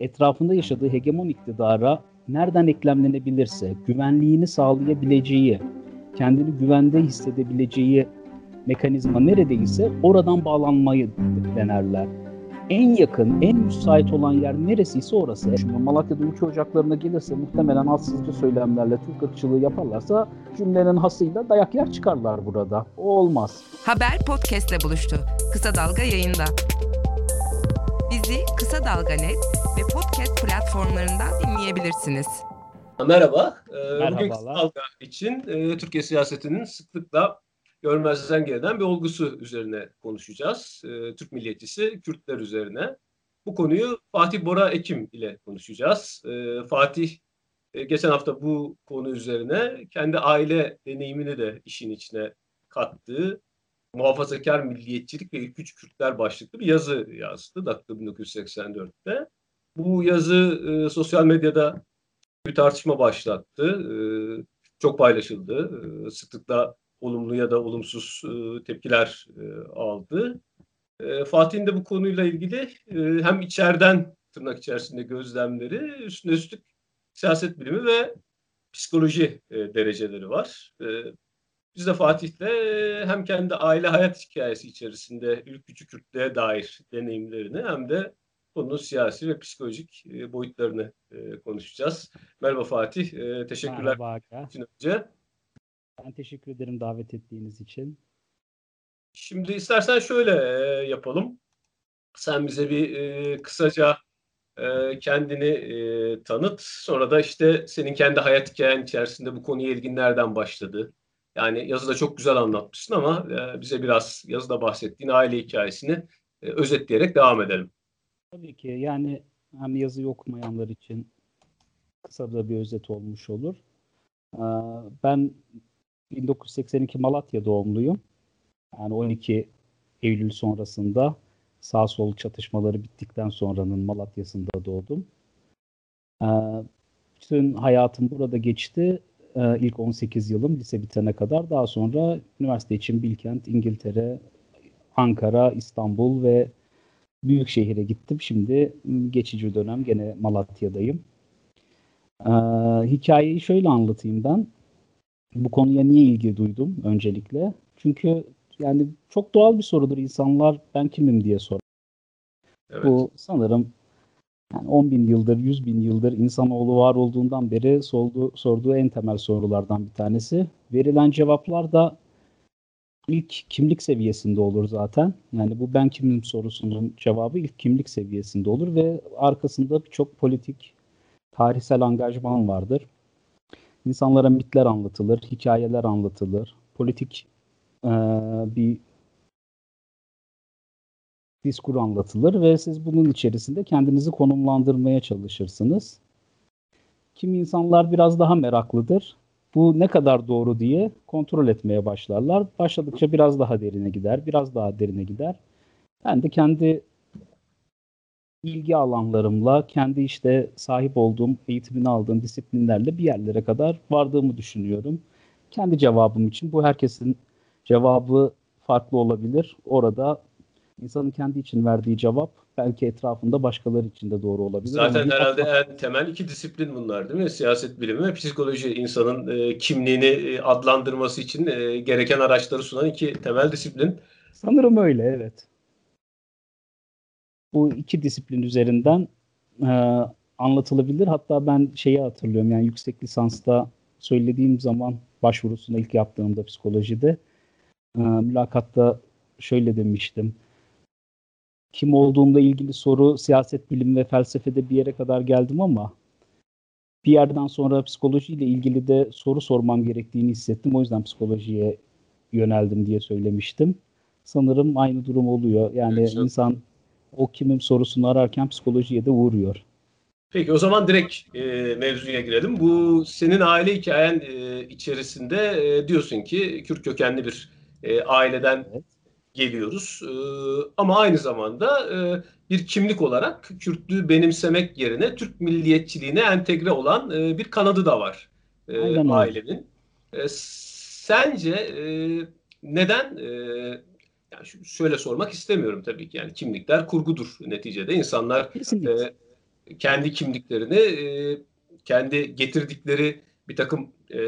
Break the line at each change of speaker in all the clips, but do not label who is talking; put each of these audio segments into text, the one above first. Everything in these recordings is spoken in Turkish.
etrafında yaşadığı hegemon iktidara nereden eklemlenebilirse, güvenliğini sağlayabileceği, kendini güvende hissedebileceği mekanizma neredeyse oradan bağlanmayı denerler. En yakın, en müsait olan yer neresiyse orası. Şimdi Malatya'da ülke ocaklarına gelirse muhtemelen hassızca söylemlerle Türk ırkçılığı yaparlarsa cümlenin hasıyla dayak yer çıkarlar burada. O olmaz.
Haber podcastle buluştu. Kısa Dalga yayında. Bizi Kısa Dalga Net ve podcast platformlarından dinleyebilirsiniz.
Merhaba. Ee, bugün Kısa Dalga için e, Türkiye siyasetinin sıklıkla görmezden gelen bir olgusu üzerine konuşacağız. E, Türk milliyetçisi Kürtler üzerine. Bu konuyu Fatih Bora Ekim ile konuşacağız. E, Fatih geçen hafta bu konu üzerine kendi aile deneyimini de işin içine kattığı muhafazakar milliyetçilik ve ilk üç Kürtler başlıklı bir yazı yazdı dakika 1984'te. Bu yazı e, sosyal medyada bir tartışma başlattı. E, çok paylaşıldı. E, sıklıkla olumlu ya da olumsuz e, tepkiler e, aldı. E, Fatih'in de bu konuyla ilgili e, hem içeriden tırnak içerisinde gözlemleri, üstüne üstlük siyaset bilimi ve psikoloji e, dereceleri var. E, biz de Fatih'le hem kendi aile hayat hikayesi içerisinde ülkücü Kürtlüğe dair deneyimlerini hem de konunun siyasi ve psikolojik boyutlarını konuşacağız. Merhaba Fatih, teşekkürler
Merhaba
için önce.
Ben teşekkür ederim davet ettiğiniz için.
Şimdi istersen şöyle yapalım. Sen bize bir kısaca kendini tanıt. Sonra da işte senin kendi hayat hikayen içerisinde bu konuya ilgin nereden başladı? Yani yazıda çok güzel anlatmışsın ama e, bize biraz yazıda bahsettiğin aile hikayesini e, özetleyerek devam edelim.
Tabii ki yani hem yazıyı okumayanlar için kısa da bir özet olmuş olur. Ee, ben 1982 Malatya doğumluyum. Yani 12 Eylül sonrasında sağ sol çatışmaları bittikten sonranın Malatya'sında doğdum. Ee, bütün hayatım burada geçti e, ilk 18 yılım lise bitene kadar. Daha sonra üniversite için Bilkent, İngiltere, Ankara, İstanbul ve büyük şehire gittim. Şimdi geçici dönem gene Malatya'dayım. Ee, hikayeyi şöyle anlatayım ben. Bu konuya niye ilgi duydum öncelikle? Çünkü yani çok doğal bir sorudur insanlar ben kimim diye sorar. Evet. Bu sanırım yani 10 bin yıldır, 100 bin yıldır insanoğlu var olduğundan beri sorduğu, sorduğu en temel sorulardan bir tanesi. Verilen cevaplar da ilk kimlik seviyesinde olur zaten. Yani bu ben kimim sorusunun cevabı ilk kimlik seviyesinde olur ve arkasında birçok politik, tarihsel angajman vardır. İnsanlara mitler anlatılır, hikayeler anlatılır, politik e, bir diskur anlatılır ve siz bunun içerisinde kendinizi konumlandırmaya çalışırsınız. Kimi insanlar biraz daha meraklıdır. Bu ne kadar doğru diye kontrol etmeye başlarlar. Başladıkça biraz daha derine gider, biraz daha derine gider. Ben de kendi ilgi alanlarımla, kendi işte sahip olduğum, eğitimini aldığım disiplinlerle bir yerlere kadar vardığımı düşünüyorum. Kendi cevabım için bu herkesin cevabı farklı olabilir. Orada insanın kendi için verdiği cevap belki etrafında başkaları için de doğru olabilir.
Zaten Ama herhalde en temel iki disiplin bunlar değil mi? Siyaset bilimi ve psikoloji insanın e, kimliğini e, adlandırması için e, gereken araçları sunan iki temel disiplin.
Sanırım öyle evet. Bu iki disiplin üzerinden e, anlatılabilir. Hatta ben şeyi hatırlıyorum yani yüksek lisansta söylediğim zaman başvurusuna ilk yaptığımda psikolojide e, mülakatta şöyle demiştim kim olduğumla ilgili soru siyaset bilimi ve felsefede bir yere kadar geldim ama bir yerden sonra psikolojiyle ilgili de soru sormam gerektiğini hissettim. O yüzden psikolojiye yöneldim diye söylemiştim. Sanırım aynı durum oluyor. Yani evet, insan o kimim sorusunu ararken psikolojiye de uğruyor.
Peki o zaman direkt e, mevzuya girelim. Bu senin aile hikayen e, içerisinde e, diyorsun ki Kürt kökenli bir e, aileden evet geliyoruz. E, ama aynı zamanda e, bir kimlik olarak Kürtlüğü benimsemek yerine Türk milliyetçiliğine entegre olan e, bir kanadı da var e, ailenin. E, sence e, neden e, yani şöyle sormak istemiyorum tabii ki yani kimlikler kurgudur neticede insanlar e, kendi kimliklerini, e, kendi getirdikleri bir takım e,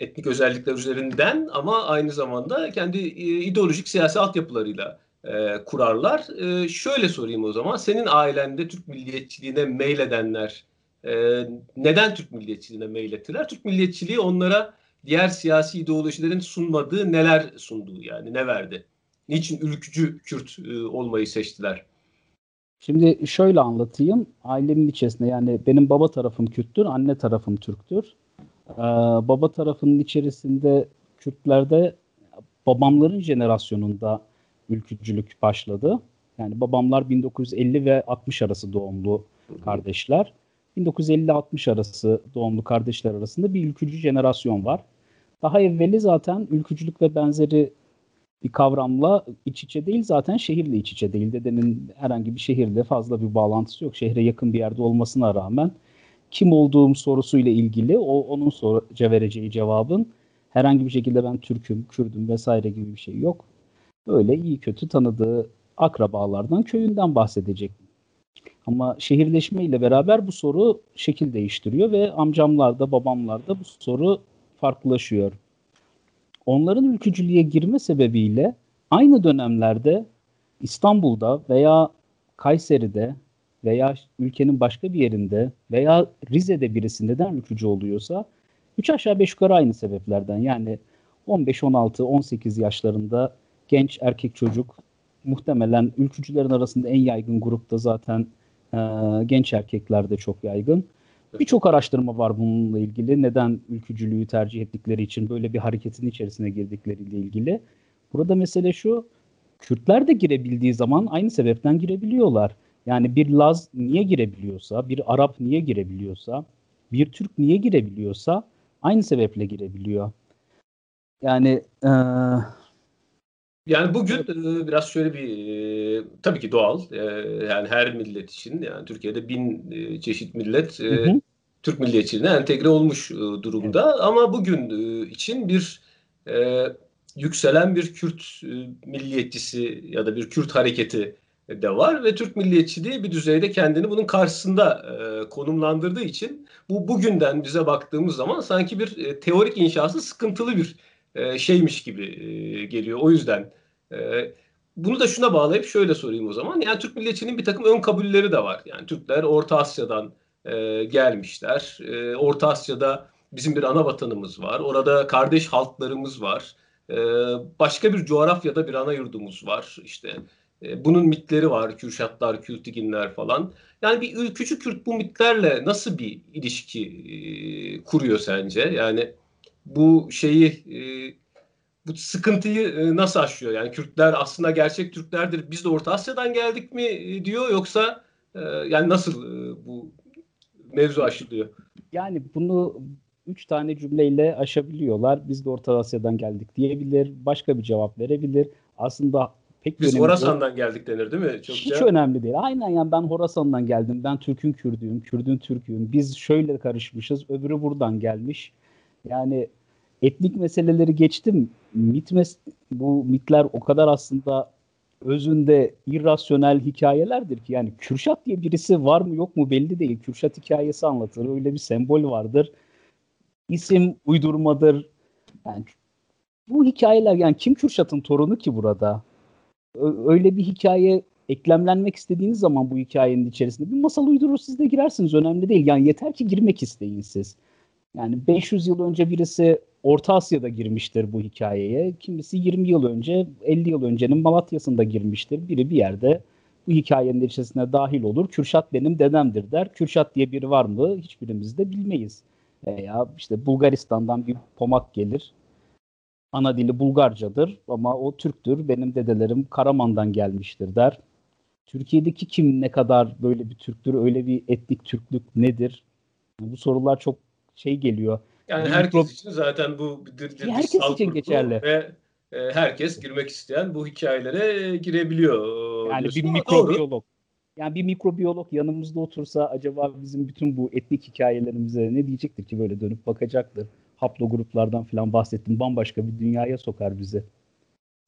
etnik özellikler üzerinden ama aynı zamanda kendi e, ideolojik siyasi altyapılarıyla e, kurarlar. E, şöyle sorayım o zaman. Senin ailende Türk milliyetçiliğine meyledenler e, neden Türk milliyetçiliğine meylettiler? Türk milliyetçiliği onlara diğer siyasi ideolojilerin sunmadığı neler sundu yani ne verdi? Niçin ülkücü Kürt e, olmayı seçtiler?
Şimdi şöyle anlatayım. Ailemin içerisinde yani benim baba tarafım Kürttür, anne tarafım Türktür. Ee, baba tarafının içerisinde Kürtlerde babamların jenerasyonunda ülkücülük başladı. Yani babamlar 1950 ve 60 arası doğumlu kardeşler. 1950-60 arası doğumlu kardeşler arasında bir ülkücü jenerasyon var. Daha evveli zaten ülkücülük ve benzeri bir kavramla iç içe değil zaten şehirle iç içe değil. Dedemin herhangi bir şehirle fazla bir bağlantısı yok. Şehre yakın bir yerde olmasına rağmen kim olduğum sorusuyla ilgili o onun soruca vereceği cevabın herhangi bir şekilde ben Türk'üm, Kürdüm vesaire gibi bir şey yok. Öyle iyi kötü tanıdığı akrabalardan, köyünden bahsedecek. Ama şehirleşme ile beraber bu soru şekil değiştiriyor ve amcamlarda, babamlarda bu soru farklılaşıyor. Onların ülkücülüğe girme sebebiyle aynı dönemlerde İstanbul'da veya Kayseri'de veya ülkenin başka bir yerinde veya Rize'de birisi neden ülkücü oluyorsa 3 aşağı 5 yukarı aynı sebeplerden yani 15, 16, 18 yaşlarında genç erkek çocuk muhtemelen ülkücülerin arasında en yaygın grupta zaten e, genç erkeklerde çok yaygın. Birçok araştırma var bununla ilgili. Neden ülkücülüğü tercih ettikleri için böyle bir hareketin içerisine girdikleriyle ilgili. Burada mesele şu. Kürtler de girebildiği zaman aynı sebepten girebiliyorlar. Yani bir Laz niye girebiliyorsa, bir Arap niye girebiliyorsa, bir Türk niye girebiliyorsa aynı sebeple girebiliyor. Yani e,
yani bugün e, biraz şöyle bir e, tabii ki doğal e, yani her millet için yani Türkiye'de bin e, çeşit millet e, hı hı. Türk milliyetçiliğine entegre olmuş e, durumda evet. ama bugün e, için bir e, yükselen bir Kürt e, milliyetçisi ya da bir Kürt hareketi de var ve Türk milliyetçiliği bir düzeyde kendini bunun karşısında e, konumlandırdığı için bu bugünden bize baktığımız zaman sanki bir e, teorik inşası sıkıntılı bir e, şeymiş gibi e, geliyor. O yüzden e, bunu da şuna bağlayıp şöyle sorayım o zaman. Yani Türk milliyetçiliğinin bir takım ön kabulleri de var. Yani Türkler Orta Asya'dan e, gelmişler. E, Orta Asya'da bizim bir ana vatanımız var. Orada kardeş halklarımız var. E, başka bir coğrafyada bir ana yurdumuz var. İşte e, bunun mitleri var. Kürşatlar, Kültiginler falan. Yani bir ülkücü Kürt bu mitlerle nasıl bir ilişki e, kuruyor sence? Yani bu şeyi e, bu sıkıntıyı e, nasıl aşıyor? Yani Kürtler aslında gerçek Türklerdir. Biz de Orta Asya'dan geldik mi e, diyor yoksa yani nasıl bu mevzu aşılıyor?
Yani bunu üç tane cümleyle aşabiliyorlar. Biz de Orta Asya'dan geldik diyebilir. Başka bir cevap verebilir. Aslında pek
Biz Horasan'dan geldik denir değil mi?
Çokça. Hiç önemli değil. Aynen yani ben Horasan'dan geldim. Ben Türk'ün Kürdüyüm. Kürdün Türk'üyüm. Biz şöyle karışmışız. Öbürü buradan gelmiş. Yani etnik meseleleri geçtim. Mit mes bu mitler o kadar aslında özünde irrasyonel hikayelerdir ki yani Kürşat diye birisi var mı yok mu belli değil. Kürşat hikayesi anlatır. Öyle bir sembol vardır. İsim uydurmadır. Yani bu hikayeler yani kim Kürşat'ın torunu ki burada? Öyle bir hikaye eklemlenmek istediğiniz zaman bu hikayenin içerisinde bir masal uydurur siz de girersiniz önemli değil. Yani yeter ki girmek isteyin siz. Yani 500 yıl önce birisi Orta Asya'da girmiştir bu hikayeye. Kimisi 20 yıl önce, 50 yıl öncenin Malatya'sında girmiştir. Biri bir yerde bu hikayenin içerisine dahil olur. Kürşat benim dedemdir der. Kürşat diye biri var mı? Hiçbirimiz de bilmeyiz. Veya işte Bulgaristan'dan bir pomak gelir. Ana dili Bulgarcadır ama o Türktür. Benim dedelerim Karaman'dan gelmiştir der. Türkiye'deki kim ne kadar böyle bir Türktür, öyle bir etnik Türklük nedir? Bu sorular çok şey geliyor
yani herkes pro... için zaten bu bir
herkes için geçerli.
Ve e, herkes girmek isteyen bu hikayelere girebiliyor.
Yani diyorsun. bir mikrobiyolog. Yani bir mikrobiyolog yanımızda otursa acaba bizim bütün bu etnik hikayelerimize ne diyecektir ki böyle dönüp bakacaktır. Haplo gruplardan falan bahsettim. Bambaşka bir dünyaya sokar bizi.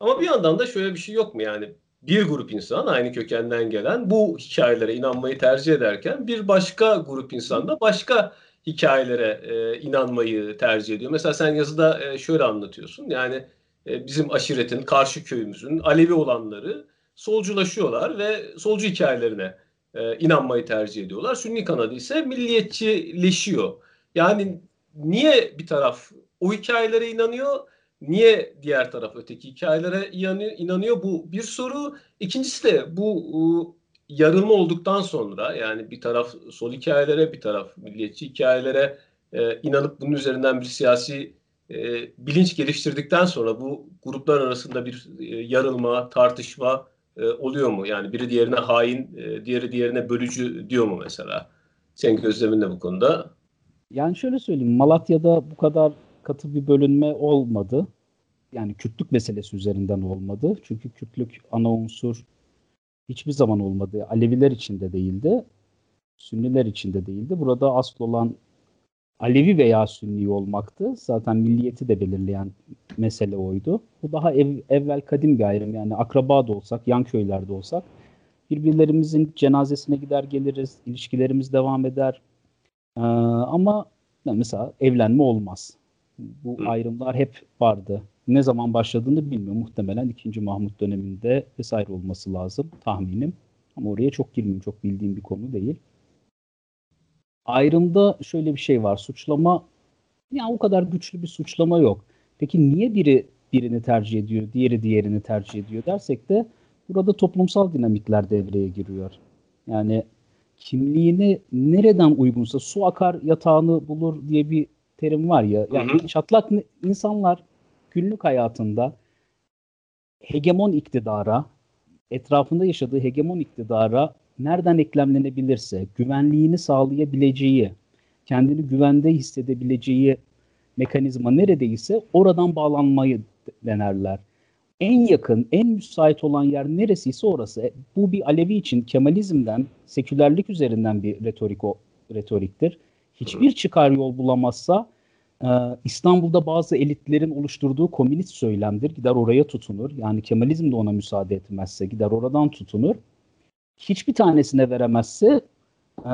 Ama bir yandan da şöyle bir şey yok mu yani? bir grup insan aynı kökenden gelen bu hikayelere inanmayı tercih ederken bir başka grup insan da başka hikayelere e, inanmayı tercih ediyor. Mesela sen yazıda e, şöyle anlatıyorsun. Yani e, bizim aşiretin, karşı köyümüzün Alevi olanları solculaşıyorlar ve solcu hikayelerine e, inanmayı tercih ediyorlar. Sünni kanadı ise milliyetçileşiyor. Yani niye bir taraf o hikayelere inanıyor? Niye diğer taraf öteki hikayelere inanıyor? Bu bir soru. İkincisi de bu yarılma olduktan sonra yani bir taraf sol hikayelere bir taraf milliyetçi hikayelere e, inanıp bunun üzerinden bir siyasi e, bilinç geliştirdikten sonra bu gruplar arasında bir e, yarılma, tartışma e, oluyor mu? Yani biri diğerine hain, e, diğeri diğerine bölücü diyor mu mesela? Senin gözlemin ne bu konuda?
Yani şöyle söyleyeyim, Malatya'da bu kadar katı bir bölünme olmadı. Yani Kürtlük meselesi üzerinden olmadı. Çünkü Kürtlük ana unsur hiçbir zaman olmadı. Aleviler içinde değildi. Sünniler içinde değildi. Burada asıl olan Alevi veya Sünni olmaktı. Zaten milliyeti de belirleyen mesele oydu. Bu daha ev, evvel kadim bir ayrım. Yani akraba da olsak, yan köylerde olsak birbirlerimizin cenazesine gider geliriz, ilişkilerimiz devam eder. Ee, ama mesela evlenme olmaz. Bu ayrımlar hep vardı. Ne zaman başladığını bilmiyorum. Muhtemelen 2. Mahmut döneminde vesaire olması lazım tahminim. Ama oraya çok girmeyeyim. Çok bildiğim bir konu değil. Ayrımda şöyle bir şey var. Suçlama ya o kadar güçlü bir suçlama yok. Peki niye biri birini tercih ediyor, diğeri diğerini tercih ediyor dersek de burada toplumsal dinamikler devreye giriyor. Yani kimliğini nereden uygunsa su akar yatağını bulur diye bir terim var ya. Yani hı hı. çatlak insanlar günlük hayatında hegemon iktidara, etrafında yaşadığı hegemon iktidara nereden eklemlenebilirse, güvenliğini sağlayabileceği, kendini güvende hissedebileceği mekanizma neredeyse oradan bağlanmayı denerler. En yakın, en müsait olan yer neresiyse orası. E, bu bir Alevi için Kemalizmden, sekülerlik üzerinden bir retorik o, retoriktir. Hiçbir çıkar yol bulamazsa e, İstanbul'da bazı elitlerin oluşturduğu komünist söylemdir. Gider oraya tutunur. Yani Kemalizm de ona müsaade etmezse gider oradan tutunur hiçbir tanesine veremezse e,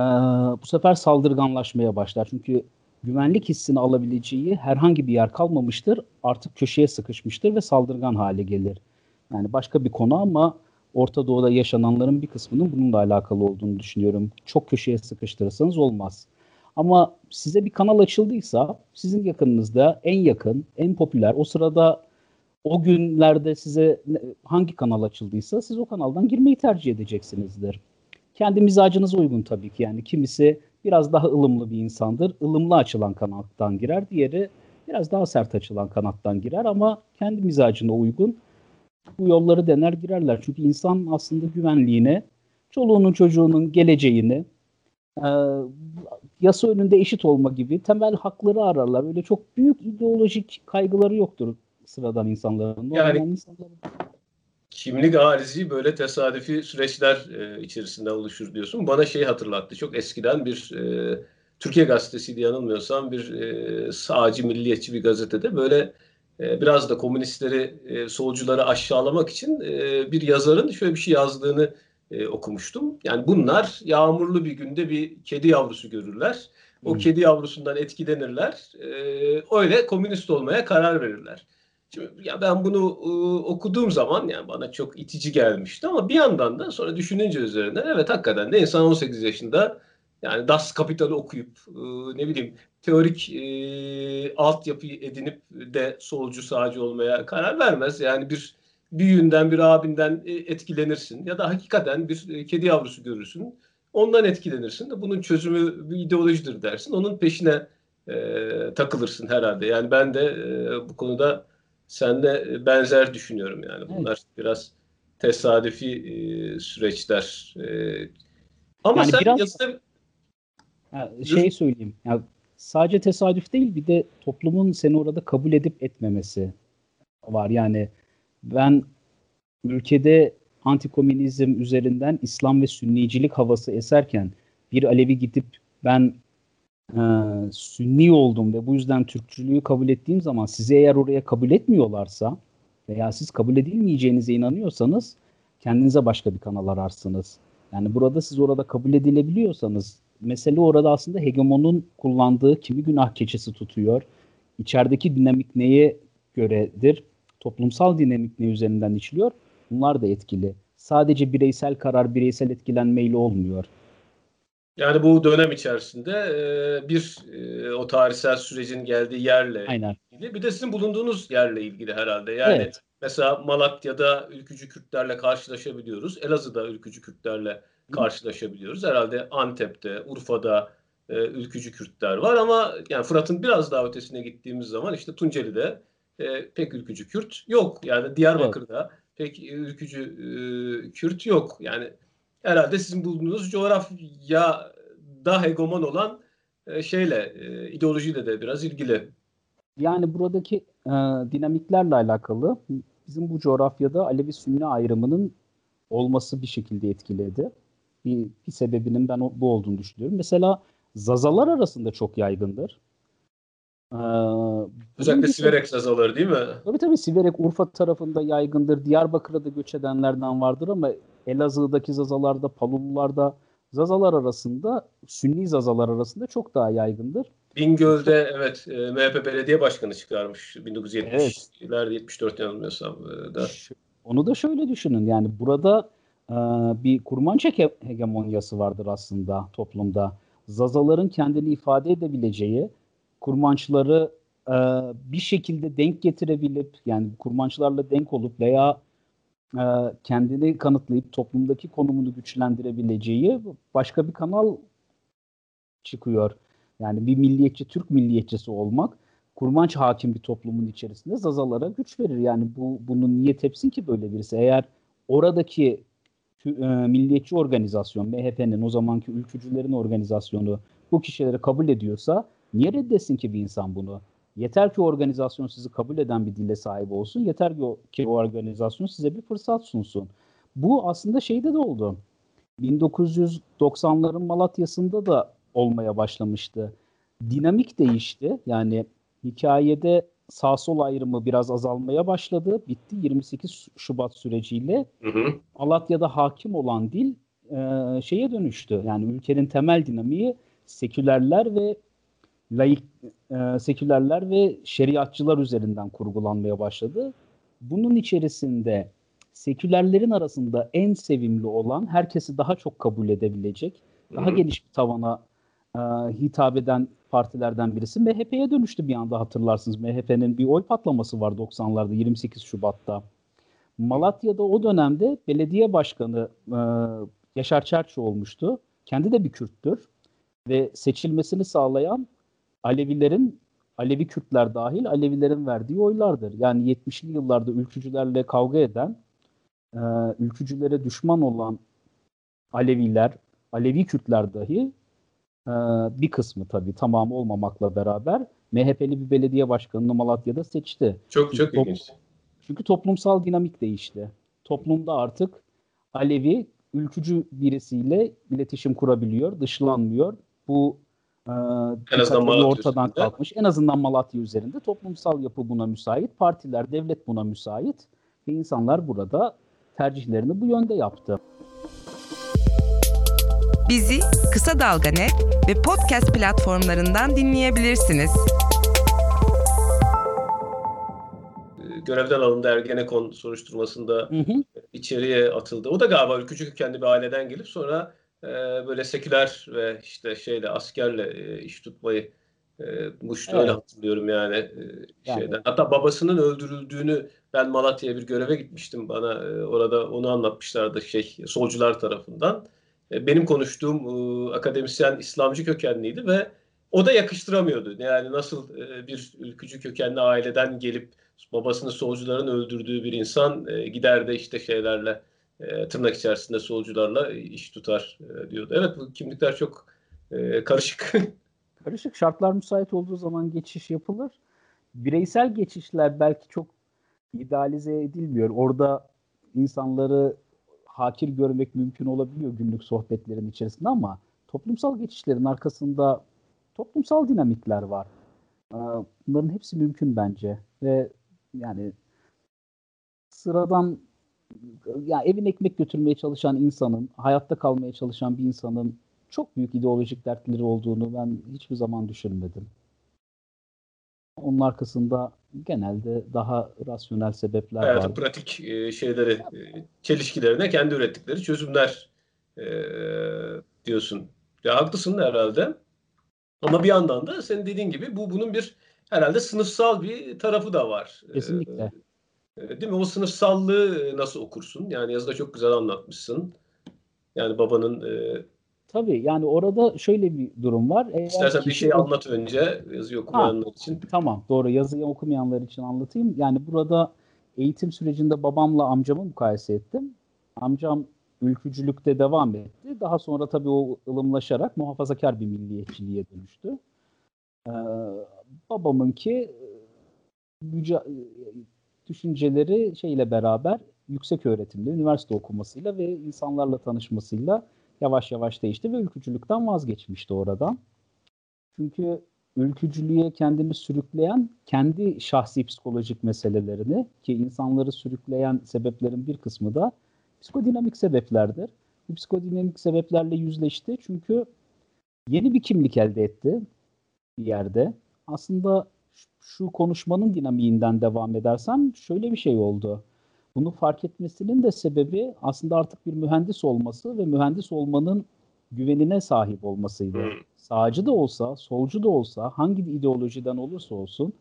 bu sefer saldırganlaşmaya başlar. Çünkü güvenlik hissini alabileceği herhangi bir yer kalmamıştır. Artık köşeye sıkışmıştır ve saldırgan hale gelir. Yani başka bir konu ama Orta Doğu'da yaşananların bir kısmının bununla alakalı olduğunu düşünüyorum. Çok köşeye sıkıştırırsanız olmaz. Ama size bir kanal açıldıysa sizin yakınınızda en yakın, en popüler, o sırada o günlerde size hangi kanal açıldıysa siz o kanaldan girmeyi tercih edeceksinizdir. Kendi mizacınıza uygun tabii ki yani kimisi biraz daha ılımlı bir insandır. ılımlı açılan kanattan girer. Diğeri biraz daha sert açılan kanattan girer ama kendi mizacına uygun bu yolları dener girerler. Çünkü insan aslında güvenliğine, çoluğunun çocuğunun geleceğini, e, yasa önünde eşit olma gibi temel hakları ararlar. Öyle çok büyük ideolojik kaygıları yoktur sıradan insanların.
Yani insanların. Kimlik harici böyle tesadüfi süreçler e, içerisinde oluşur diyorsun. Bana şey hatırlattı. Çok eskiden bir e, Türkiye gazetesiydi yanılmıyorsam bir e, sağcı milliyetçi bir gazetede böyle e, biraz da komünistleri, e, solcuları aşağılamak için e, bir yazarın şöyle bir şey yazdığını e, okumuştum. Yani bunlar yağmurlu bir günde bir kedi yavrusu görürler. O hmm. kedi yavrusundan etkilenirler. E, öyle komünist olmaya karar verirler. Şimdi, ya ben bunu e, okuduğum zaman yani bana çok itici gelmişti ama bir yandan da sonra düşününce üzerine evet hakikaten de insan 18 yaşında yani Das Kapital'ı okuyup e, ne bileyim teorik e, altyapı edinip de solcu sağcı olmaya karar vermez. Yani bir büyüğünden bir abinden e, etkilenirsin ya da hakikaten bir e, kedi yavrusu görürsün. Ondan etkilenirsin de bunun çözümü bir ideolojidir dersin. Onun peşine e, takılırsın herhalde. Yani ben de e, bu konuda sen de e, benzer düşünüyorum yani. Bunlar evet. biraz tesadüfi e, süreçler. E, ama yani sen biraz, yazıda...
Ya, şey söyleyeyim. Ya, sadece tesadüf değil bir de toplumun seni orada kabul edip etmemesi var. Yani ben ülkede antikomünizm üzerinden İslam ve Sünnicilik havası eserken bir Alevi gidip ben e, Sünni oldum ve bu yüzden Türkçülüğü kabul ettiğim zaman sizi eğer oraya kabul etmiyorlarsa veya siz kabul edilmeyeceğinize inanıyorsanız kendinize başka bir kanal ararsınız. Yani burada siz orada kabul edilebiliyorsanız mesele orada aslında hegemonun kullandığı kimi günah keçisi tutuyor. İçerideki dinamik neye göredir? Toplumsal dinamik ne üzerinden işliyor? Bunlar da etkili. Sadece bireysel karar, bireysel etkilenmeyle olmuyor.
Yani bu dönem içerisinde e, bir e, o tarihsel sürecin geldiği yerle
Aynen.
ilgili bir de sizin bulunduğunuz yerle ilgili herhalde. Yani evet. mesela Malatya'da ülkücü Kürtlerle karşılaşabiliyoruz. Elazığ'da ülkücü Kürtlerle karşılaşabiliyoruz. Herhalde Antep'te, Urfa'da e, ülkücü Kürtler var ama yani Fırat'ın biraz daha ötesine gittiğimiz zaman işte Tunceli'de e, pek ülkücü Kürt yok. Yani Diyarbakır'da evet. pek ülkücü e, Kürt yok. Yani herhalde sizin bulunduğunuz coğrafya da hegemon olan e, şeyle e, ideolojiyle de biraz ilgili.
Yani buradaki e, dinamiklerle alakalı bizim bu coğrafyada Alevi-Sünni ayrımının olması bir şekilde etkiledi. Bir, bir sebebinin ben o, bu olduğunu düşünüyorum. Mesela Zazalar arasında çok yaygındır.
Ee, Özellikle Siverek Zazaları değil mi?
Tabii tabii Siverek Urfa tarafında yaygındır. Diyarbakır'a da göç edenlerden vardır ama Elazığ'daki Zazalarda, Palulularda Zazalar arasında, Sünni Zazalar arasında çok daha yaygındır.
Bingöl'de evet e, MHP belediye başkanı çıkarmış 1970'lerde evet. 74 yanılmıyorsam e, da.
Onu da şöyle düşünün yani burada e, bir kurmança hegemonyası vardır aslında toplumda. Zazaların kendini ifade edebileceği, kurmançları e, bir şekilde denk getirebilip yani kurmançlarla denk olup veya e, kendini kanıtlayıp toplumdaki konumunu güçlendirebileceği başka bir kanal çıkıyor. Yani bir milliyetçi, Türk milliyetçisi olmak kurmanç hakim bir toplumun içerisinde Zazalara güç verir. Yani bu bunu niye tepsin ki böyle birisi? Eğer oradaki e, milliyetçi organizasyon, MHP'nin o zamanki ülkücülerin organizasyonu bu kişileri kabul ediyorsa niye reddetsin ki bir insan bunu? Yeter ki organizasyon sizi kabul eden bir dile sahip olsun. Yeter ki o, ki o organizasyon size bir fırsat sunsun. Bu aslında şeyde de oldu. 1990'ların Malatya'sında da olmaya başlamıştı. Dinamik değişti. Yani hikayede sağ sol ayrımı biraz azalmaya başladı. Bitti 28 Şubat süreciyle. Hı hı. Malatya'da hakim olan dil e, şeye dönüştü. Yani ülkenin temel dinamiği sekülerler ve laik e, sekülerler ve şeriatçılar üzerinden kurgulanmaya başladı. Bunun içerisinde sekülerlerin arasında en sevimli olan, herkesi daha çok kabul edebilecek, daha geniş bir tavana e, hitap eden partilerden birisi MHP'ye dönüştü bir anda hatırlarsınız. MHP'nin bir oy patlaması var 90'larda 28 Şubat'ta. Malatya'da o dönemde belediye başkanı e, Yaşar Çerçi olmuştu. Kendi de bir Kürttür ve seçilmesini sağlayan Alevilerin Alevi Kürtler dahil Alevilerin verdiği oylardır. Yani 70'li yıllarda ülkücülerle kavga eden, e, ülkücülere düşman olan Aleviler, Alevi Kürtler dahi e, bir kısmı tabii tamamı olmamakla beraber MHP'li bir belediye başkanını Malatya'da seçti.
Çok çok çünkü ilginç.
Çünkü toplumsal dinamik değişti. Toplumda artık Alevi ülkücü birisiyle iletişim kurabiliyor, dışlanmıyor. Bu e, en azından Malatya ortadan üzerinde. kalkmış. En azından Malatya üzerinde toplumsal yapı buna müsait, partiler, devlet buna müsait ve insanlar burada tercihlerini bu yönde yaptı.
Bizi Kısa Dalga Net ve podcast platformlarından dinleyebilirsiniz.
Görevden alındı Ergenekon soruşturmasında hı hı. içeriye atıldı. O da galiba ülkücü kendi bir aileden gelip sonra e, böyle seküler ve işte şeyle askerle e, iş tutmayı e, Muş'ta evet. öyle hatırlıyorum yani, e, yani şeyden. Hatta babasının öldürüldüğünü ben Malatya'ya bir göreve gitmiştim bana e, orada onu anlatmışlardı şey solcular tarafından. E, benim konuştuğum e, akademisyen İslamcı kökenliydi ve o da yakıştıramıyordu. Yani nasıl e, bir ülkücü kökenli aileden gelip babasını solcuların öldürdüğü bir insan gider de işte şeylerle tırnak içerisinde solcularla iş tutar diyordu. Evet bu kimlikler çok karışık.
karışık. Şartlar müsait olduğu zaman geçiş yapılır. Bireysel geçişler belki çok idealize edilmiyor. Orada insanları hakir görmek mümkün olabiliyor günlük sohbetlerin içerisinde ama toplumsal geçişlerin arkasında toplumsal dinamikler var. Bunların hepsi mümkün bence ve yani sıradan ya evin ekmek götürmeye çalışan insanın, hayatta kalmaya çalışan bir insanın çok büyük ideolojik dertleri olduğunu ben hiçbir zaman düşünmedim. Onun arkasında genelde daha rasyonel sebepler var.
Hayatın pratik e, şeyleri, e, çelişkilerine kendi ürettikleri çözümler e, diyorsun. Ya haklısın herhalde. Ama bir yandan da senin dediğin gibi bu bunun bir herhalde sınıfsal bir tarafı da var.
Kesinlikle.
Değil mi? O sınıfsallığı nasıl okursun? Yani yazıda çok güzel anlatmışsın. Yani babanın
Tabii yani orada şöyle bir durum var.
Eğer İstersen bir şey anlat önce yazıyı okumayanlar ha, için.
Tamam doğru yazıyı okumayanlar için anlatayım. Yani burada eğitim sürecinde babamla amcamı mukayese ettim. Amcam ülkücülükte devam etti. Daha sonra tabii o ılımlaşarak muhafazakar bir milliyetçiliğe dönüştü. Ee, babamınki müca- düşünceleri şeyle beraber yüksek öğretimde, üniversite okumasıyla ve insanlarla tanışmasıyla yavaş yavaş değişti ve ülkücülükten vazgeçmişti oradan. Çünkü ülkücülüğe kendini sürükleyen kendi şahsi psikolojik meselelerini ki insanları sürükleyen sebeplerin bir kısmı da psikodinamik sebeplerdir. Bu psikodinamik sebeplerle yüzleşti çünkü yeni bir kimlik elde etti bir yerde. Aslında şu konuşmanın dinamiğinden devam edersem şöyle bir şey oldu. Bunu fark etmesinin de sebebi aslında artık bir mühendis olması ve mühendis olmanın güvenine sahip olmasıydı. Hmm. Sağcı da olsa, solcu da olsa, hangi ideolojiden olursa olsun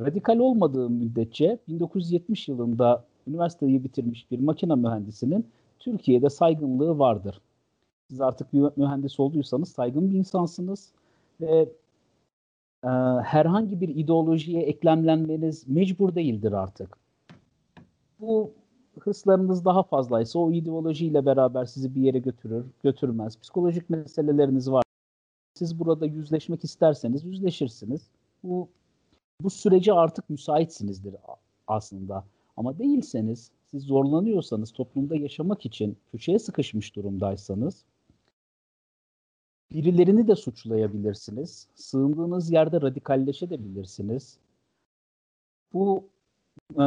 radikal olmadığı müddetçe 1970 yılında üniversiteyi bitirmiş bir makine mühendisinin Türkiye'de saygınlığı vardır. Siz artık bir mühendis olduysanız saygın bir insansınız ve e, herhangi bir ideolojiye eklemlenmeniz mecbur değildir artık. Bu hırslarınız daha fazlaysa o ideolojiyle beraber sizi bir yere götürür, götürmez. Psikolojik meseleleriniz var. Siz burada yüzleşmek isterseniz yüzleşirsiniz. Bu bu sürece artık müsaitsinizdir aslında. Ama değilseniz, siz zorlanıyorsanız, toplumda yaşamak için köşeye sıkışmış durumdaysanız birilerini de suçlayabilirsiniz. Sığındığınız yerde radikalleşebilirsiniz. Bu e,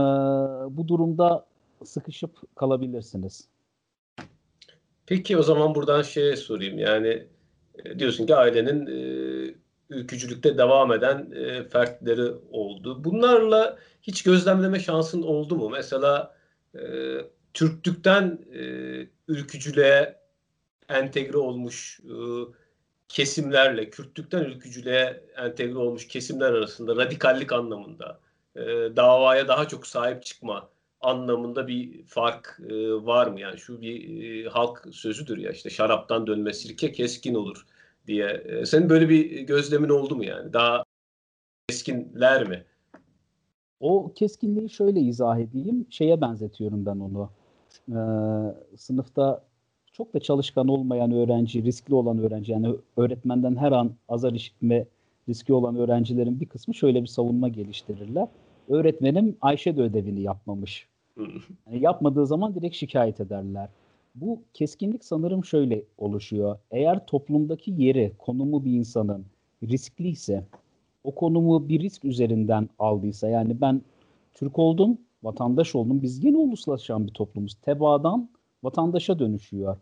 bu durumda sıkışıp kalabilirsiniz.
Peki o zaman buradan şeye sorayım. Yani e, diyorsun ki ailenin e, ülkücülükte devam eden e, fertleri oldu. Bunlarla hiç gözlemleme şansın oldu mu? Mesela e, Türklükten e, ülkücülüğe entegre olmuş e, kesimlerle, Kürtlükten ülkücülüğe entegre olmuş kesimler arasında radikallik anlamında, e, davaya daha çok sahip çıkma anlamında bir fark e, var mı? Yani şu bir e, halk sözüdür ya işte şaraptan dönme sirke keskin olur diye. E, senin böyle bir gözlemin oldu mu yani? Daha keskinler mi?
O keskinliği şöyle izah edeyim. Şeye benzetiyorum ben onu. Ee, sınıfta çok da çalışkan olmayan öğrenci, riskli olan öğrenci yani öğretmenden her an azar işitme riski olan öğrencilerin bir kısmı şöyle bir savunma geliştirirler. Öğretmenim Ayşe de ödevini yapmamış. Yani yapmadığı zaman direkt şikayet ederler. Bu keskinlik sanırım şöyle oluşuyor. Eğer toplumdaki yeri, konumu bir insanın riskliyse, o konumu bir risk üzerinden aldıysa, yani ben Türk oldum, vatandaş oldum, biz yine uluslaşan bir toplumuz. Tebaadan vatandaşa dönüşüyor.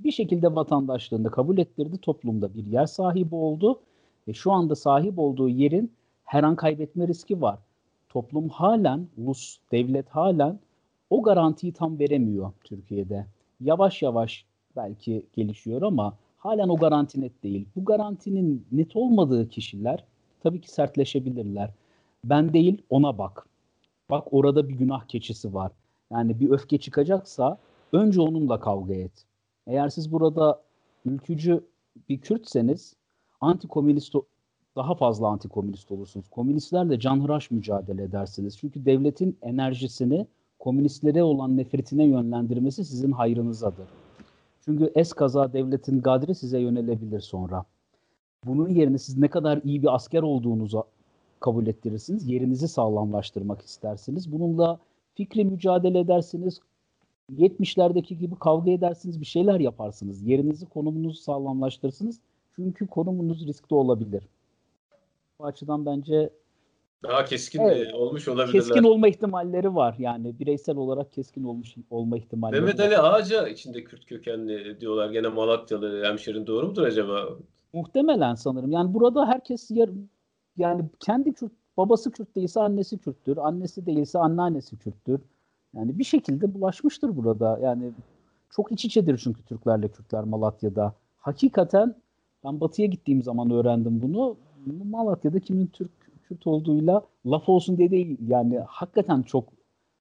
Bir şekilde vatandaşlığını kabul ettirdi, toplumda bir yer sahibi oldu ve şu anda sahip olduğu yerin her an kaybetme riski var. Toplum halen, ulus, devlet halen o garantiyi tam veremiyor Türkiye'de. Yavaş yavaş belki gelişiyor ama halen o garanti net değil. Bu garantinin net olmadığı kişiler tabii ki sertleşebilirler. Ben değil ona bak. Bak orada bir günah keçisi var. Yani bir öfke çıkacaksa önce onunla kavga et. Eğer siz burada ülkücü bir Kürtseniz anti-komünist daha fazla anti-komünist olursunuz. Komünistlerle canhıraş mücadele edersiniz. Çünkü devletin enerjisini komünistlere olan nefretine yönlendirmesi sizin hayrınızadır. Çünkü es kaza devletin gadri size yönelebilir sonra. Bunun yerine siz ne kadar iyi bir asker olduğunuzu kabul ettirirsiniz. Yerinizi sağlamlaştırmak istersiniz. Bununla fikri mücadele edersiniz. 70'lerdeki gibi kavga edersiniz, bir şeyler yaparsınız. Yerinizi, konumunuzu sağlamlaştırırsınız. Çünkü konumunuz riskli olabilir. Bu açıdan bence
Daha keskin evet. olmuş olabilirler.
Keskin olma ihtimalleri var. Yani bireysel olarak keskin olmuş olma ihtimalleri
Mehmet Ali Ağaca içinde Kürt kökenli diyorlar. Gene Malatyalı hemşerin doğru mudur acaba?
Muhtemelen sanırım. Yani burada herkes yar, yani kendi Kürt, babası Kürt değilse annesi Kürttür. Annesi değilse anneannesi Kürttür. Yani bir şekilde bulaşmıştır burada. Yani çok iç içedir çünkü Türklerle Kürtler Malatya'da. Hakikaten ben batıya gittiğim zaman öğrendim bunu. Malatya'da kimin Türk Kürt olduğuyla laf olsun diye değil. Yani hakikaten çok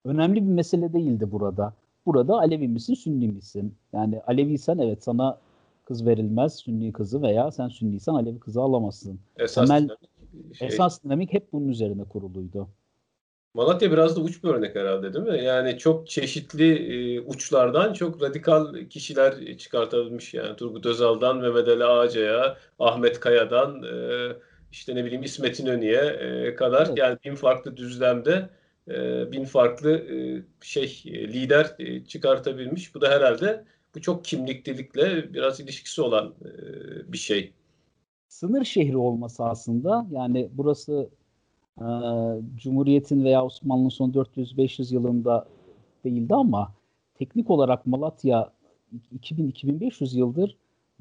önemli bir mesele değildi burada. Burada Alevi misin, Sünni misin? Yani Aleviysen evet sana kız verilmez, Sünni kızı veya sen Sünniysen Alevi kızı alamazsın. Esas Temel, şey. esas dinamik hep bunun üzerine kuruluydu.
Malatya biraz da uç bir örnek herhalde değil mi? Yani çok çeşitli e, uçlardan çok radikal kişiler çıkartabilmiş yani. Turgut Özal'dan Mehmet Ali Ağaca'ya, Ahmet Kaya'dan e, işte ne bileyim İsmet İnönü'ye e, kadar evet. yani bin farklı düzlemde e, bin farklı e, şey e, lider e, çıkartabilmiş. Bu da herhalde bu çok kimliklilikle biraz ilişkisi olan e, bir şey.
Sınır şehri olması aslında yani burası e, Cumhuriyet'in veya Osmanlı'nın son 400-500 yılında değildi ama teknik olarak Malatya 2000-2500 yıldır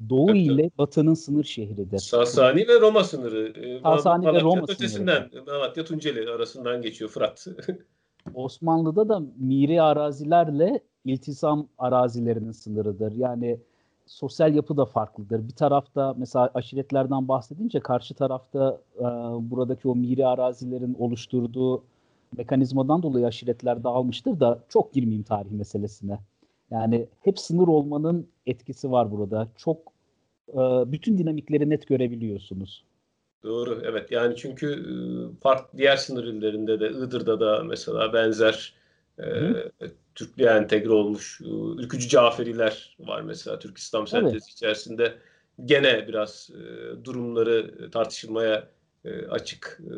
Doğu evet, ile Batı'nın sınır şehridir.
Sasani ve Roma sınırı.
Ee, Sasani Malatya ve Roma
ötesinden, sınırı. Malatya Tunceli arasından geçiyor Fırat.
Osmanlı'da da miri arazilerle iltisam arazilerinin sınırıdır. Yani sosyal yapı da farklıdır. Bir tarafta mesela aşiretlerden bahsedince karşı tarafta e, buradaki o miri arazilerin oluşturduğu mekanizmadan dolayı aşiretler dağılmıştır da çok girmeyeyim tarih meselesine. Yani hep sınır olmanın etkisi var burada. Çok e, bütün dinamikleri net görebiliyorsunuz.
Doğru evet yani çünkü e, farklı diğer sınır illerinde de Iğdır'da da mesela benzer e, Türklüğe entegre olmuş e, ülkücü Caferiler var mesela Türk İslam sentezi evet. içerisinde gene biraz e, durumları tartışılmaya e, açık e,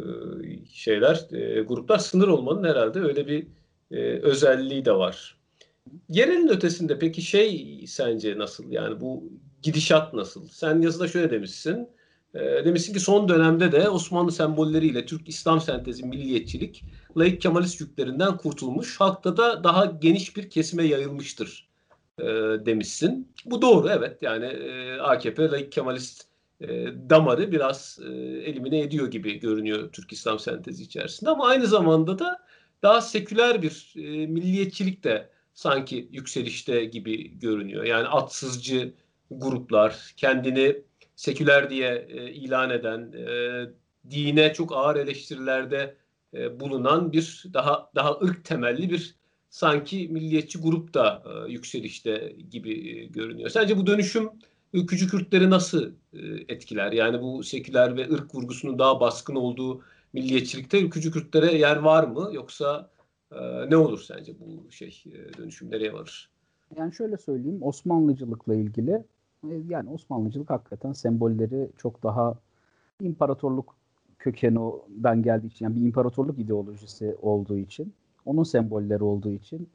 şeyler e, gruplar sınır olmanın herhalde öyle bir e, özelliği de var. Yerelin ötesinde peki şey sence nasıl? Yani bu gidişat nasıl? Sen yazıda şöyle demişsin. E, demişsin ki son dönemde de Osmanlı sembolleriyle Türk İslam sentezi milliyetçilik laik Kemalist yüklerinden kurtulmuş. Halkta da daha geniş bir kesime yayılmıştır e, demişsin. Bu doğru evet. Yani e, AKP laik Kemalist e, damarı biraz e, elimine ediyor gibi görünüyor Türk İslam sentezi içerisinde. Ama aynı zamanda da daha seküler bir e, milliyetçilik de sanki yükselişte gibi görünüyor. Yani atsızcı gruplar, kendini seküler diye e, ilan eden, e, dine çok ağır eleştirilerde e, bulunan bir daha daha ırk temelli bir sanki milliyetçi grup da e, yükselişte gibi e, görünüyor. Sence bu dönüşüm ülkücü Kürtleri nasıl etkiler? Yani bu seküler ve ırk vurgusunun daha baskın olduğu milliyetçilikte ülkücü Kürtlere yer var mı? Yoksa ne olur sence bu şey dönüşüm nereye varır?
Yani şöyle söyleyeyim Osmanlıcılıkla ilgili yani Osmanlıcılık hakikaten sembolleri çok daha imparatorluk kökeninden geldiği için yani bir imparatorluk ideolojisi olduğu için onun sembolleri olduğu için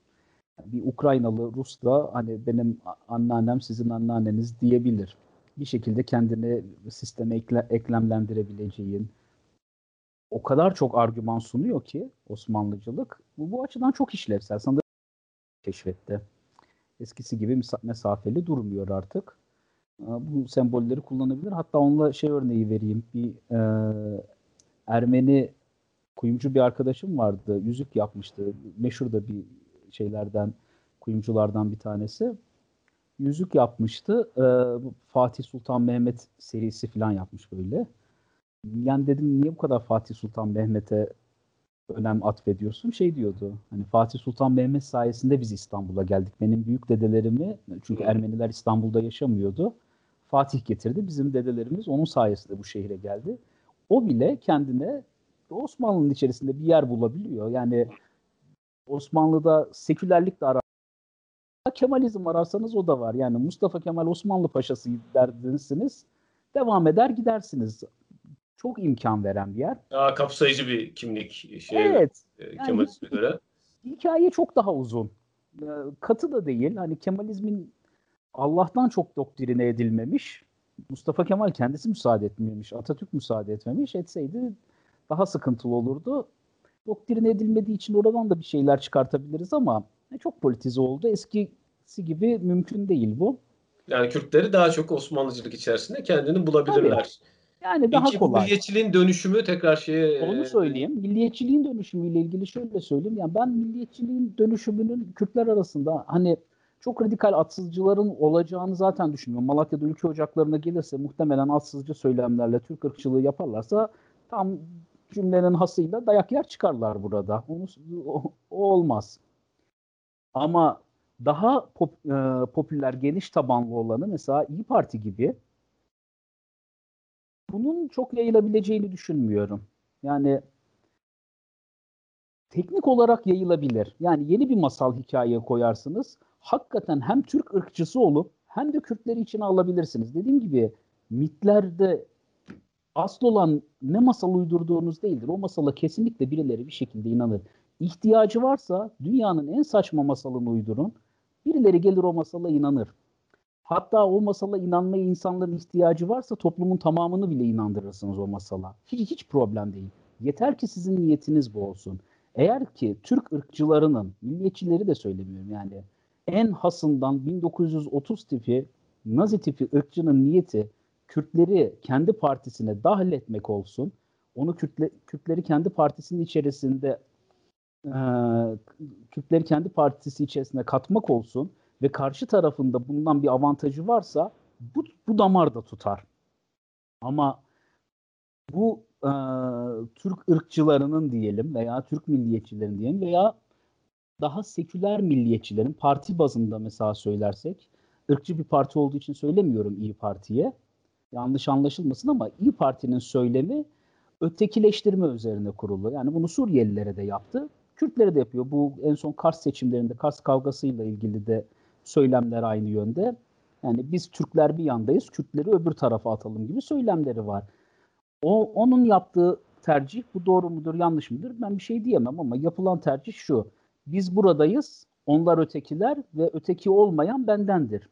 bir Ukraynalı Rus da hani benim anneannem sizin anneanneniz diyebilir. Bir şekilde kendini sisteme ekle, eklemlendirebileceğin, o kadar çok argüman sunuyor ki Osmanlıcılık. Bu, bu açıdan çok işlevsel. Sanırım keşfetti. Eskisi gibi mesafeli durmuyor artık. Bu sembolleri kullanabilir. Hatta onunla şey örneği vereyim. Bir e, Ermeni kuyumcu bir arkadaşım vardı. Yüzük yapmıştı. Meşhur da bir şeylerden, kuyumculardan bir tanesi. Yüzük yapmıştı. E, Fatih Sultan Mehmet serisi falan yapmış böyle yani dedim niye bu kadar Fatih Sultan Mehmet'e önem atfediyorsun? Şey diyordu. Hani Fatih Sultan Mehmet sayesinde biz İstanbul'a geldik. Benim büyük dedelerimi çünkü Ermeniler İstanbul'da yaşamıyordu. Fatih getirdi. Bizim dedelerimiz onun sayesinde bu şehre geldi. O bile kendine Osmanlı'nın içerisinde bir yer bulabiliyor. Yani Osmanlı'da sekülerlik de arar. Kemalizm ararsanız o da var. Yani Mustafa Kemal Osmanlı Paşası derdinirsiniz. Devam eder gidersiniz çok imkan veren bir yer.
Daha kapsayıcı bir kimlik şey. Evet. E, Kemalizm'e yani, göre.
Hikaye çok daha uzun. E, katı da değil. Hani Kemalizmin Allah'tan çok doktrine edilmemiş. Mustafa Kemal kendisi müsaade etmemiş. Atatürk müsaade etmemiş. Etseydi daha sıkıntılı olurdu. Doktrin edilmediği için oradan da bir şeyler çıkartabiliriz ama çok politize oldu. Eskisi gibi mümkün değil bu.
Yani Kürtleri daha çok Osmanlıcılık içerisinde kendini bulabilirler. Tabii.
Yani daha
Peki,
kolay.
milliyetçiliğin dönüşümü tekrar şeye...
Onu söyleyeyim. Milliyetçiliğin dönüşümüyle ilgili şöyle söyleyeyim. Yani ben milliyetçiliğin dönüşümünün Kürtler arasında hani çok radikal atsızcıların olacağını zaten düşünmüyorum. Malatya'da ülke ocaklarına gelirse muhtemelen atsızcı söylemlerle Türk ırkçılığı yaparlarsa tam cümlenin hasıyla dayak yer çıkarlar burada. Onu, o, o olmaz. Ama daha pop, e, popüler, geniş tabanlı olanı mesela İyi Parti gibi bunun çok yayılabileceğini düşünmüyorum. Yani teknik olarak yayılabilir. Yani yeni bir masal hikayeye koyarsınız. Hakikaten hem Türk ırkçısı olup hem de Kürtleri içine alabilirsiniz. Dediğim gibi mitlerde asıl olan ne masal uydurduğunuz değildir. O masala kesinlikle birileri bir şekilde inanır. İhtiyacı varsa dünyanın en saçma masalını uydurun. Birileri gelir o masala inanır. Hatta o masala inanmaya insanların ihtiyacı varsa toplumun tamamını bile inandırırsınız o masala. Hiç, hiç problem değil. Yeter ki sizin niyetiniz bu olsun. Eğer ki Türk ırkçılarının, milliyetçileri de söylemiyorum yani, en hasından 1930 tipi, Nazi tipi ırkçının niyeti Kürtleri kendi partisine dahil etmek olsun, onu Kürtle, Kürtleri kendi partisinin içerisinde e, Kürtleri kendi partisi içerisine katmak olsun ve karşı tarafında bundan bir avantajı varsa bu, bu damar da tutar. Ama bu e, Türk ırkçılarının diyelim veya Türk milliyetçilerin diyelim veya daha seküler milliyetçilerin parti bazında mesela söylersek ırkçı bir parti olduğu için söylemiyorum İyi Parti'ye. Yanlış anlaşılmasın ama İyi Parti'nin söylemi ötekileştirme üzerine kurulu. Yani bunu Suriyelilere de yaptı. Kürtlere de yapıyor. Bu en son Kars seçimlerinde Kars kavgasıyla ilgili de söylemler aynı yönde. Yani biz Türkler bir yandayız, Kürtleri öbür tarafa atalım gibi söylemleri var. O onun yaptığı tercih bu doğru mudur, yanlış mıdır? Ben bir şey diyemem ama yapılan tercih şu. Biz buradayız, onlar ötekiler ve öteki olmayan bendendir.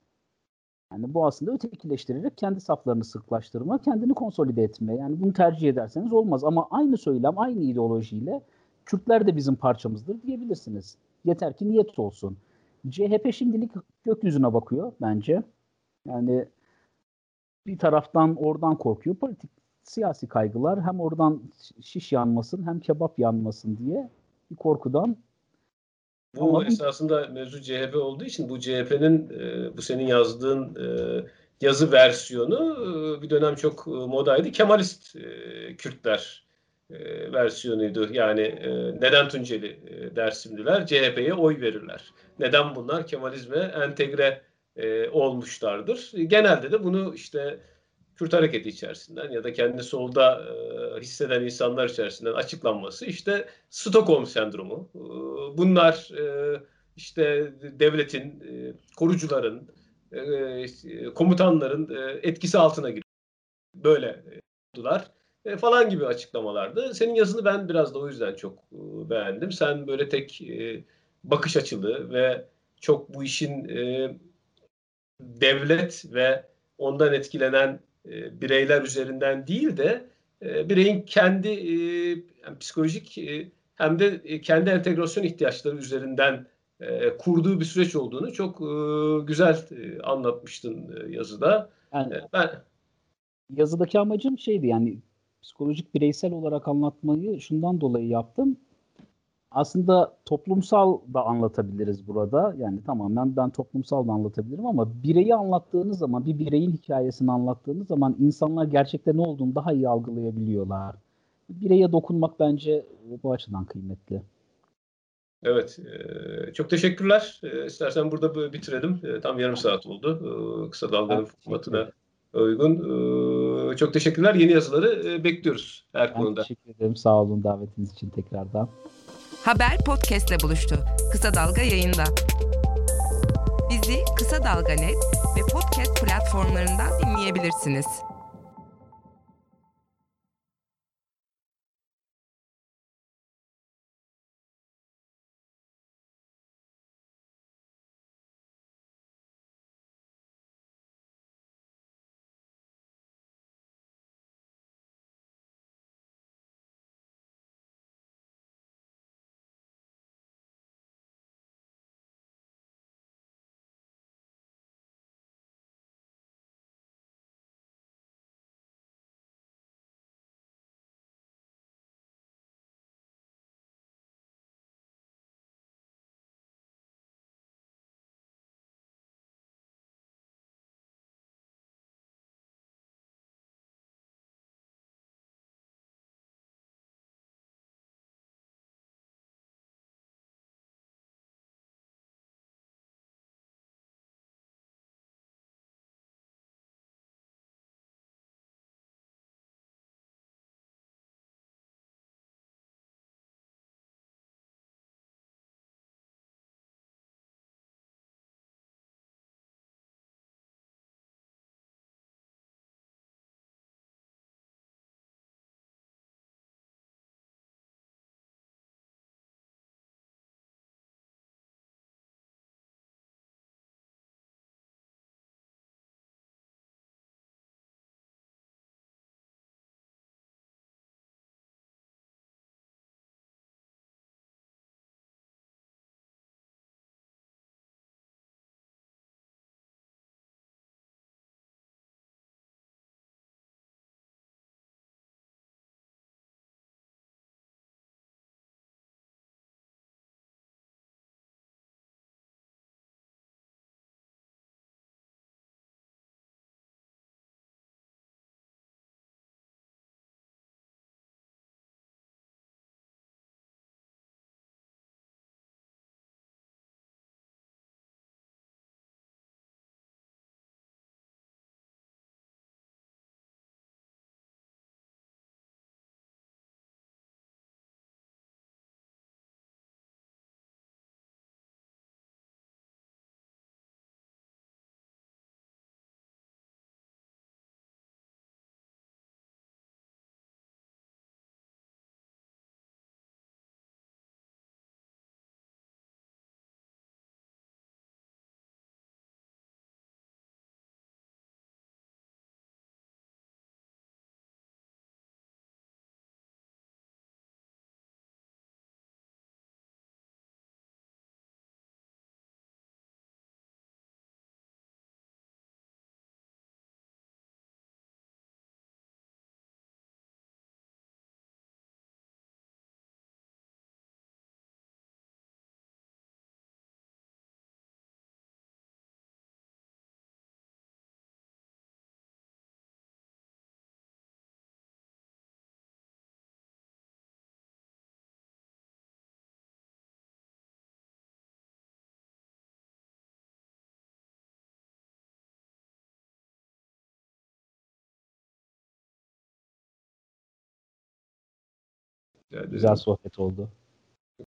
Yani bu aslında ötekileştirerek kendi saflarını sıklaştırma, kendini konsolide etme. Yani bunu tercih ederseniz olmaz ama aynı söylem, aynı ideolojiyle Kürtler de bizim parçamızdır diyebilirsiniz. Yeter ki niyet olsun. CHP şimdilik gökyüzüne bakıyor bence. Yani bir taraftan oradan korkuyor. Politik siyasi kaygılar hem oradan şiş yanmasın hem kebap yanmasın diye bir korkudan
bu Ama esasında mevzu CHP olduğu için bu CHP'nin e, bu senin yazdığın e, yazı versiyonu e, bir dönem çok e, modaydı. Kemalist e, Kürtler e, versiyonuydu. Yani e, neden Tunceli e, Dersimliler CHP'ye oy verirler? Neden bunlar Kemalizme entegre e, olmuşlardır? Genelde de bunu işte Kürt hareketi içerisinden ya da kendi solda e, hisseden insanlar içerisinden açıklanması işte Stockholm sendromu. E, bunlar e, işte devletin, e, korucuların, e, komutanların e, etkisi altına giriyor. Böyle oldular e, falan gibi açıklamalardı. Senin yazını ben biraz da o yüzden çok e, beğendim. Sen böyle tek e, bakış açılı ve çok bu işin e, devlet ve ondan etkilenen e, bireyler üzerinden değil de e, bireyin kendi e, hem psikolojik e, hem de e, kendi entegrasyon ihtiyaçları üzerinden e, kurduğu bir süreç olduğunu çok e, güzel e, anlatmıştın e, yazıda.
Yani, e, ben yazıdaki amacım şeydi yani psikolojik bireysel olarak anlatmayı şundan dolayı yaptım aslında toplumsal da anlatabiliriz burada. Yani tamamen ben toplumsal da anlatabilirim ama bireyi anlattığınız zaman, bir bireyin hikayesini anlattığınız zaman insanlar gerçekten ne olduğunu daha iyi algılayabiliyorlar. Bireye dokunmak bence bu açıdan kıymetli.
Evet, e, çok teşekkürler. E, istersen burada bitirelim. E, tam yarım saat oldu. Kısa dalganın formatına uygun. Çok teşekkürler. Yeni yazıları bekliyoruz her ben konuda.
Teşekkür ederim. Sağ olun davetiniz için tekrardan.
Haber podcastle buluştu. Kısa Dalga yayında. Bizi Kısa Dalga Net ve podcast platformlarından dinleyebilirsiniz.
Güzel sohbet oldu.